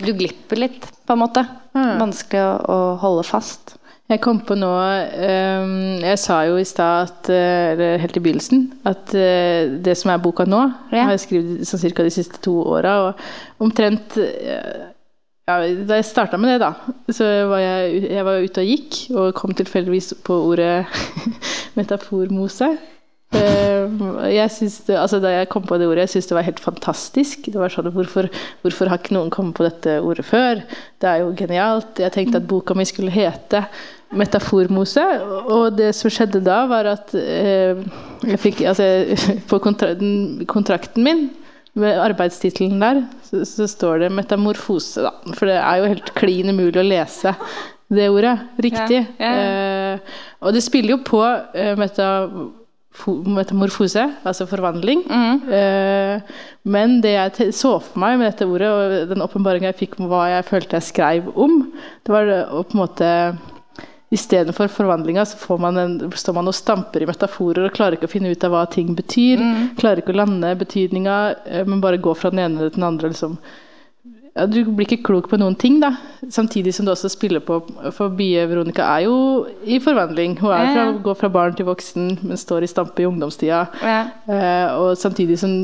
du glipper litt, på en måte. Vanskelig å, å holde fast. Jeg kom på nå ehm, Jeg sa jo i stad, eh, eller helt i begynnelsen, at eh, det som er boka nå, Ja. har jeg skrevet sånn cirka de siste to åra. Og omtrent eh, ja, Da jeg starta med det, da, så var jeg, jeg var ute og gikk, og kom tilfeldigvis på ordet metaformose. Jeg synes det, altså Da jeg kom på det ordet, jeg syns det var helt fantastisk. Det var sånn, hvorfor, hvorfor har ikke noen kommet på dette ordet før? Det er jo genialt. Jeg tenkte at boka mi skulle hete 'Metaformose'. Og det som skjedde da, var at eh, jeg fikk altså, På kontra kontrakten min, med arbeidstittelen der, så, så står det 'metamorfose', da. For det er jo helt klin umulig å lese det ordet riktig. Ja, ja, Eh, og det spiller jo på eh, metamorfose, altså forvandling. Eh, men det jeg så for meg med dette ordet, og den åpenbaringa jeg fikk om hva jeg følte jeg skrev om, det var å på en måte Istedenfor forvandlinga så får man en, står man og stamper i metaforer og klarer ikke å finne ut av hva ting betyr. Klarer ikke å lande betydninga, eh, men bare gå fra den ene til den andre. liksom ja, Du blir ikke klok på noen ting, da. Samtidig som du også spiller på For Bie Veronica er jo i forvandling. Hun fra, går fra barn til voksen, men står i stampe i ungdomstida. Ja. Eh, og samtidig som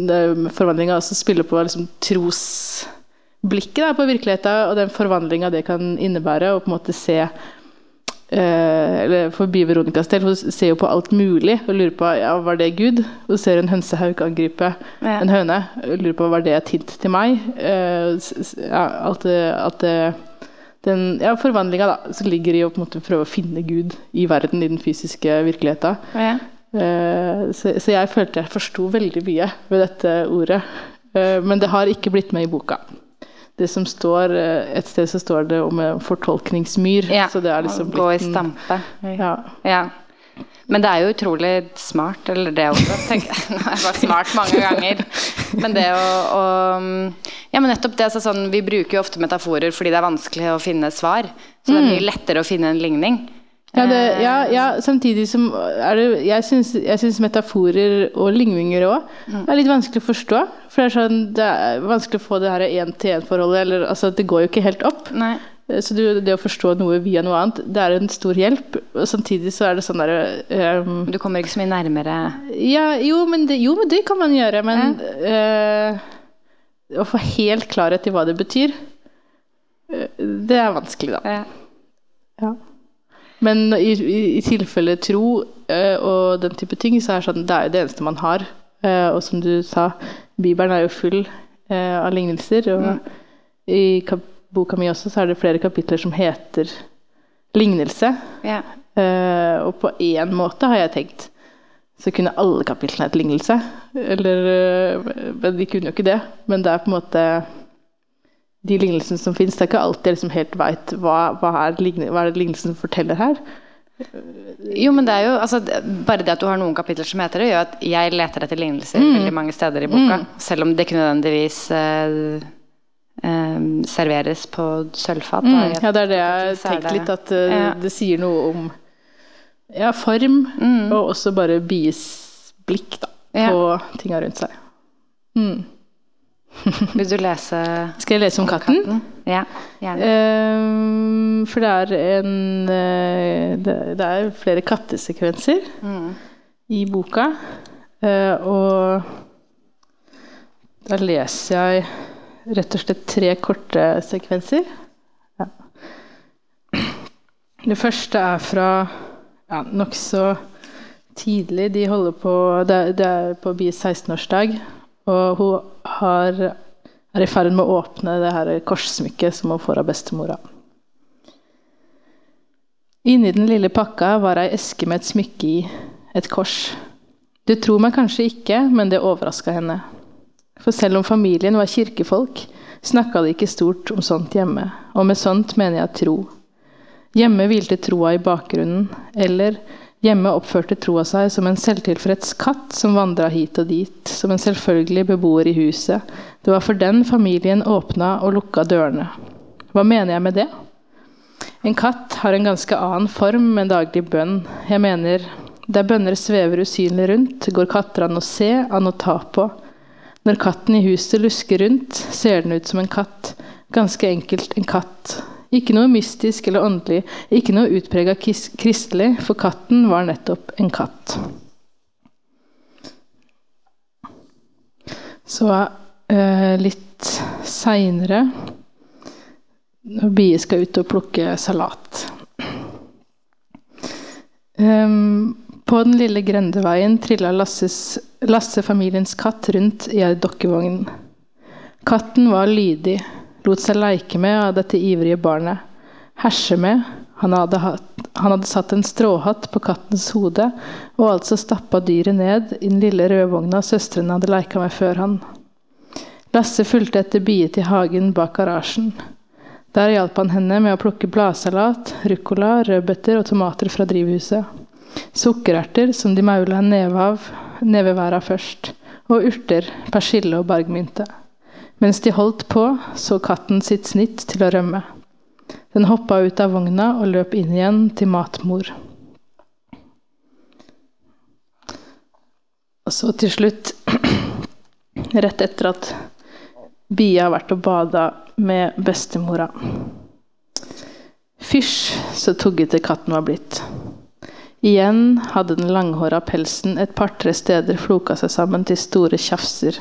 forvandlinga også spiller på liksom, trosblikket da, på virkeligheten, og den forvandlinga det kan innebære, og på en måte se eller forbi Veronicas del, hun ser jo på alt mulig og lurer på ja, var det Gud. Hun ser en hønsehauk angripe Ja. en høne. og Lurer på var det et hint til meg. Eh, ja, alt alt den ja, forvandlinga som ligger i å prøve å finne Gud i verden, i den fysiske virkeligheten. Ja. Eh, så, så jeg følte jeg forsto veldig mye ved dette ordet. Eh, men det har ikke blitt med i boka. Det som står, eh, Et sted så står det om en fortolkningsmyr. Ja, så det er liksom blitt gå i stampe. Ja. Ja. Men det er jo utrolig smart, eller det også, tenker jeg. Nå jeg vært smart mange ganger. Men det å, å Ja, men nettopp det. Altså sånn, vi bruker jo ofte metaforer fordi det er vanskelig å finne svar. Så det er mye lettere å finne en ligning. Ja, det, ja, ja, samtidig som er det Jeg syns, metaforer og ligninger òg er litt vanskelig å forstå. For det er, sånn, det er vanskelig å få det her én-til-én-forholdet. altså, Det går jo ikke helt opp. Nei. Så det, det å forstå noe via noe annet, det er en stor hjelp. Og samtidig så er det sånn derre um, Du kommer ikke så mye nærmere ja, jo, men det, jo, men det kan man gjøre. Men uh, å få helt klarhet i hva det betyr, uh, det er vanskelig, da. ja. Ja. Men i, i, i tilfelle tro eh, og den type ting, så er det sånn, det er jo det eneste man har. Eh, og som du sa, Bibelen er jo full eh, av lignelser. Og i kap boka mi også så er det flere kapitler som heter lignelse. ja. Eh, og på én måte har jeg tenkt så kunne alle kapitlene hett lignelse. Eller eh, Men de kunne jo ikke det. Men det er på en måte de lignelsene som fins. Det er ikke alltid jeg liksom helt veit hva, hva, er hva er det lignelsen forteller her. Jo, men det er jo altså, Bare det at du har noen kapitler som heter det, gjør at jeg leter etter lignelser veldig mange steder i boka. Selv om det ikke nødvendigvis eh, eh, serveres på sølvfat. Mm. Ja, det er det jeg har det- litt, at uh, Ja. det sier noe om ja, form, og også bare bies blikk da, Ja. på tinga rundt seg. Mm. Vil du lese Skal jeg lese om katten? Ja, gjerne. Um, for det er en eh, det, er flere kattesekvenser i boka. Eh, og da leser jeg rett og slett tre korte sekvenser. Ja. Det første er fra ja, nokså tidlig. De holder på Det, er- det er på Bies 16-årsdag, og hun har er i ferd med å åpne det her korssmykket som hun får av bestemora. Inni den lille pakka var ei eske med et smykke i, et kors. Du tror meg kanskje ikke, men det overraska henne. For selv om familien var kirkefolk, snakka de ikke stort om sånt hjemme, og med sånt mener jeg tro. Hjemme hvilte troa i bakgrunnen, eller hjemme oppførte troa seg som en selvtilfreds katt som vandra hit og dit, som en selvfølgelig beboer i huset. Det var for den familien åpna og lukka dørene. Hva mener jeg med det? En katt har en ganske annen form enn daglig bønn. Jeg mener, der bønner svever usynlig rundt, går katter an å se, an å ta på. Når katten i huset lusker rundt, ser den ut som en katt. Ganske enkelt en katt. Ikke noe mystisk eller åndelig, ikke noe utprega kristelig, for katten var nettopp en katt. Så eh, litt seinere, når bier skal ut og plukke salat um, På den lille grendeveien trilla Lasses, Lasse familiens katt rundt i ei dokkevogn. Katten var lydig, lot seg leike med av dette ivrige barnet. Herse med. Han hadde, hatt, han hadde satt en stråhatt på kattens hode, og altså stappa dyret ned i den lille rødvogna søstrene hadde leika med før han. Lasse fulgte etter Bie til hagen bak garasjen. Der hjalp han henne med å plukke bladsalat, ruccola, rødbeter og tomater fra drivhuset. Sukkererter som de maula en neve av, neve hver av først, og urter, persille og bergmynte. Mens de holdt på, så katten sitt snitt til å rømme. Den hoppa ut av vogna og løp inn igjen til matmor. Og så til slutt, rett etter at Bia har vært og bada med bestemora. Fysj, så tuggete katten var blitt. Igjen hadde den langhåra pelsen et par-tre steder floka seg sammen til store tjafser.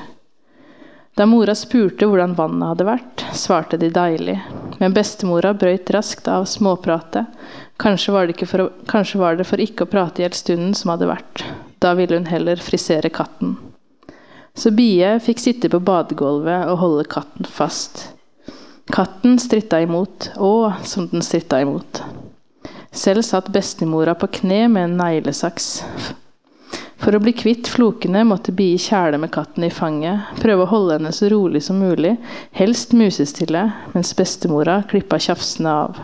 Da mora spurte hvordan vannet hadde vært, svarte de deilig, men bestemora brøyt raskt av småpratet. Kanskje var, det for kanskje var det for ikke å prate i hjel stunden som hadde vært. Da ville hun heller frisere katten. Så Bie fikk sitte på badegulvet og holde katten fast. Katten stritta imot, å, som den stritta imot. Selv satt bestemora på kne med en neglesaks. For å bli kvitt flokene måtte Bie kjæle med katten i fanget, prøve å holde henne så rolig som mulig, helst musestille, mens bestemora klippa tjafsene av.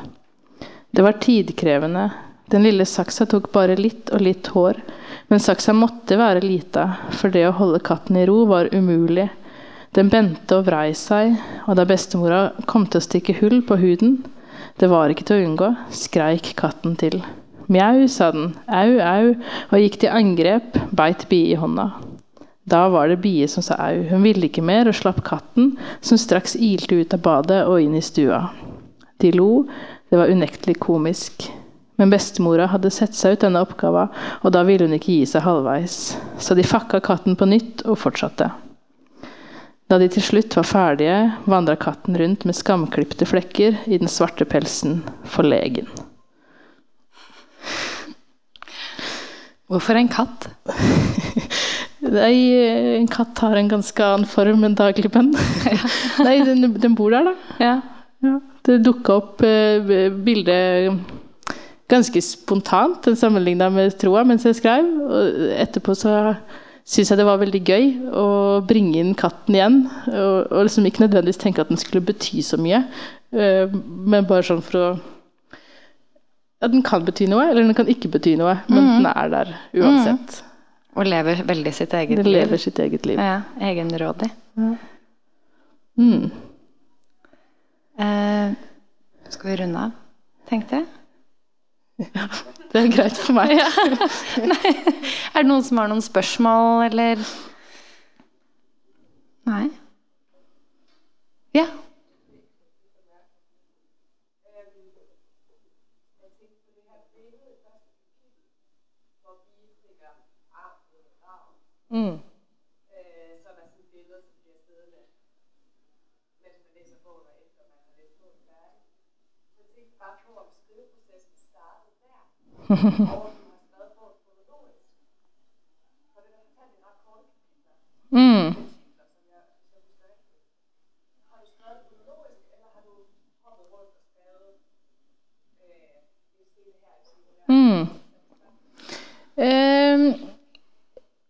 Det var tidkrevende, Den lille saksa tok bare litt og litt hår, men saksa måtte være lita, for det å holde katten i ro var umulig. Den bente og vrei seg, og da bestemora kom til å stikke hull på huden, det var ikke til å unngå, skreik katten til. Mjau, sa den, au, au, og gikk til angrep, beit Bie i hånda. Da var det Bie som sa au, hun ville ikke mer og slapp katten, som straks ilte ut av badet og inn i stua. De lo, det var unektelig komisk. Men bestemora hadde sett seg ut denne oppgaven, og da ville hun ikke gi seg halvveis. Så de fakka katten på nytt og fortsatte. Da de til slutt var ferdige, vandra katten rundt med skamklipte flekker i den svarte pelsen, forlegen. Hvorfor en katt? Nei, en katt har en ganske annen form enn dagligbønn. Nei, den, den, bor der, da. Ja. ja. Det dukka opp uh, bilde ganske spontant sammenligna med troa mens jeg skrev. Og etterpå så syns jeg det var veldig gøy å bringe inn katten igjen. Og, og liksom ikke nødvendigvis tenke at den skulle bety så mye, uh, men bare sånn for å Ja, den kan bety noe, eller den kan ikke bety noe, men mm. den er der uansett. Mm. Og lever veldig sitt eget den liv. lever sitt eget liv. Ja, Egenrådig. Ja. Mm. Eh, skal vi runde av, tenkte jeg? Ja, det er greit for meg. Nei. Er det noen som har noen spørsmål, eller Nei? Ja. Mm. mm. Mm. Um,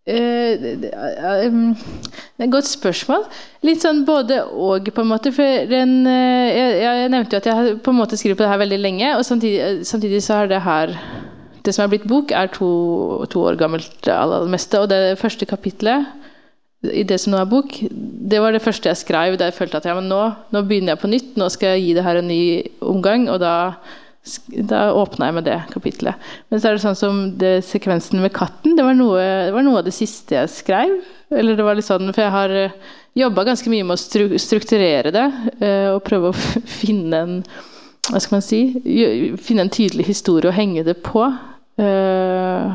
det er et godt spørsmål. Litt sånn både og, på en måte. For en, jeg, jeg, nevnte jo at jeg har på en måte skrevet på det her veldig lenge, og samtidig, samtidig så har det her det som er blitt bok, er to, to år gammelt aller meste. Og det første kapitlet i det som nå er bok, det var det første jeg skrev da jeg følte at ja, men nå, nå begynner jeg på nytt. Nå skal jeg gi det her en ny omgang. Og da, da åpna jeg med det kapitlet. Men så er det sånn som det, sekvensen med katten, det var, noe, det var, noe, av det siste jeg skrev. Eller det var litt sånn, For jeg har eh, jobba ganske mye med å stru, strukturere det. Uh, og prøve å finne en hva skal man si, finne en tydelig historie å henge det på. Uh,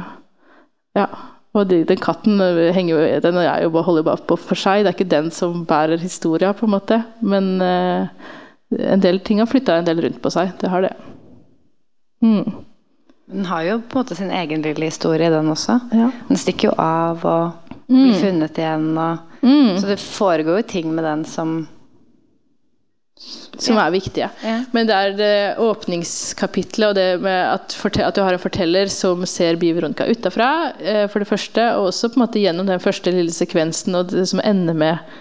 ja. Og de, den katten eh, henger jo, den er jo holder bare på for seg. Det er ikke den som bærer historia, på en måte. Men en del ting har flytta en del rundt på seg. Det har det. Mm. Den har jo på en måte sin egen lille historie, den også. Ja. Den stikker jo av og blir mm. funnet igjen. Og, mm. Så det foregår jo ting med den som som er viktige. Ja. Men det er det åpningskapitlet og det med at, at, du har en forteller som ser Biveronica utafra, eh, for det første, og også på en måte gjennom den første lille sekvensen og det som ender med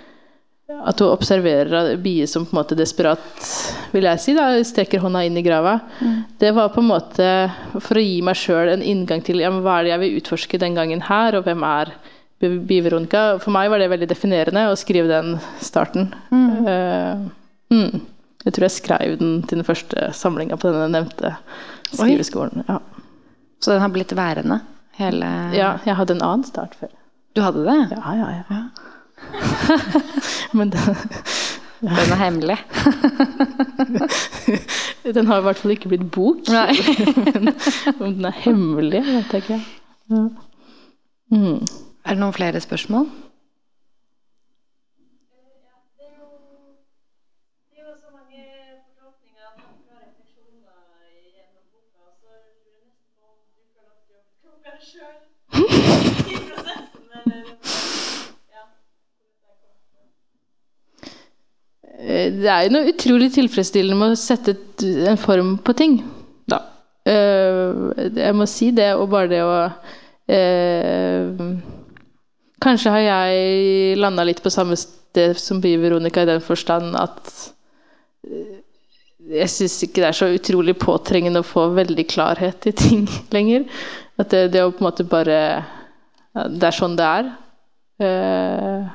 at hun observerer bier som på en måte desperat, vil jeg si, da, strekker hånda inn i grava. Mm. Det var på en måte for å gi meg sjøl en inngang til ja, hva er det jeg vil utforske den gangen her, og hvem er Bi Veronica? For meg var det veldig definerende å skrive den starten. Mm. Uh, Mm. Jeg tror jeg skrev den til den første samlinga på denne nevnte skriveskolen. Ja. Så den har blitt værende? Hele Ja, jeg hadde en annen start før. Du hadde det? Ja, ja, ja. ja. Men den ja. Den er hemmelig? den har i hvert fall ikke blitt bok. Men om den er hemmelig, vet jeg ikke. Ja. Mm. Er det noen flere spørsmål? Eh, det er jo noe utrolig tilfredsstillende med å sette en form på ting, da. Eh, jeg må si det, og bare det å eh, Kanskje har jeg landa litt på samme sted som By-Veronica i den forstand at jeg syns ikke det er så utrolig påtrengende å få veldig klarhet i ting lenger. At det, det å på en måte bare ja, Det er sånn det er. Uh,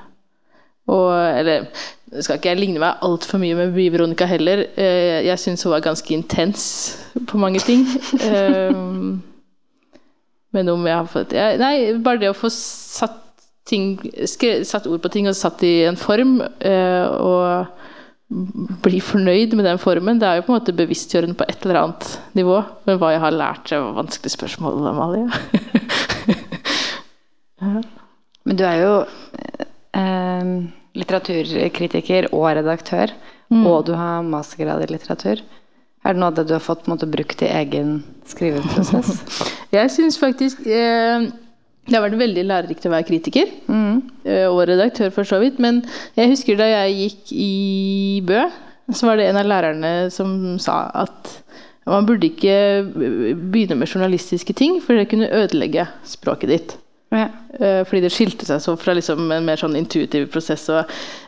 og Eller skal ikke jeg ligne meg altfor mye med Veronica heller. Eh, jeg syns hun var ganske intens på mange ting. Eh, men om jeg har fått Nei, bare det å få satt, ting, satt ord på ting og satt i en form, eh, og bli fornøyd med den formen, det er jo på en måte bevisstgjørende på et eller annet nivå. Men hva jeg har lært, det var vanskelig spørsmål, Amalie. ja. Men du er jo eh, litteraturkritiker og redaktør, mm. og du har mastergrad i litteratur. Er det noe av det du har fått måte, brukt i egen skriveprosess? jeg syns faktisk eh, det har vært veldig lærerikt å være kritiker. Mm. Eh, og redaktør, for så vidt. Men jeg husker da jeg gikk i Bø, så var det en av lærerne som sa at man burde ikke begynne med journalistiske ting, for det kunne ødelegge språket ditt. Ja. Eh, fordi det skilte seg så fra liksom en mer sånn intuitiv prosess.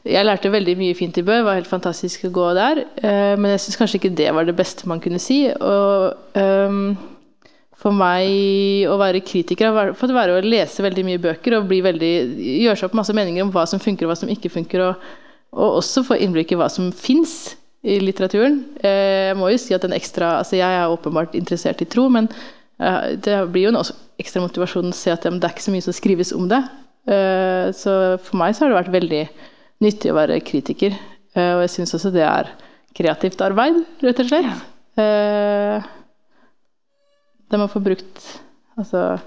Jeg lærte veldig mye fint i Bø, det var helt fantastisk å gå der. Eh, men jeg syns kanskje ikke det var det beste man kunne si. Og um, for meg å være kritiker har fått være å lese veldig mye bøker og veldig, gjøre seg opp masse meninger om hva som funker og hva som ikke funker. Og, og også få innblikk i hva som fins i litteraturen. Eh, jeg må jo si at den ekstra, altså Jeg er åpenbart interessert i tro, men det blir jo en ekstra motivasjon å se at det er ikke så mye som skrives om det. Eh, så for meg så har det vært veldig nyttig å være kritiker. Eh, og jeg syns også det er kreativt arbeid, rett og slett. Eh, der man får brukt Altså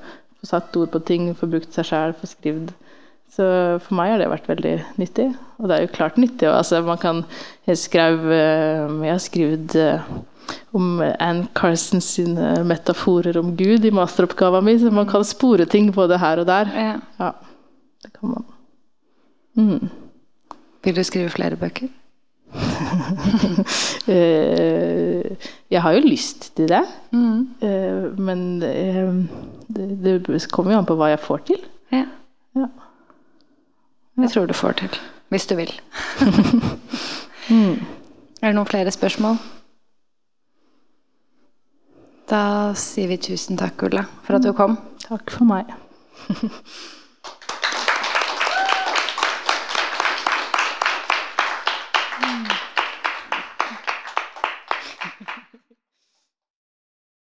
få satt ord på ting, få brukt seg sjæl, få skrevet. Så for meg har det vært veldig nyttig. Og det er jo klart nyttig. Altså, man kan Jeg skrev Jeg har skrevet om Ann Carson sine metaforer om Gud i masteroppgaven min, så man kan spore ting både her og der. Ja. ja det kan man. Mm. Vil du skrive flere bøker? Eh, jeg har jo lyst til det. Mm. Eh, men eh, det, det, kommer jo an på hva jeg får til. Ja. ja. Jeg tror du får til. Hvis du vil. mm. Er det noen flere spørsmål? Da sier vi tusen takk, Ulla, for at du kom. Takk for meg.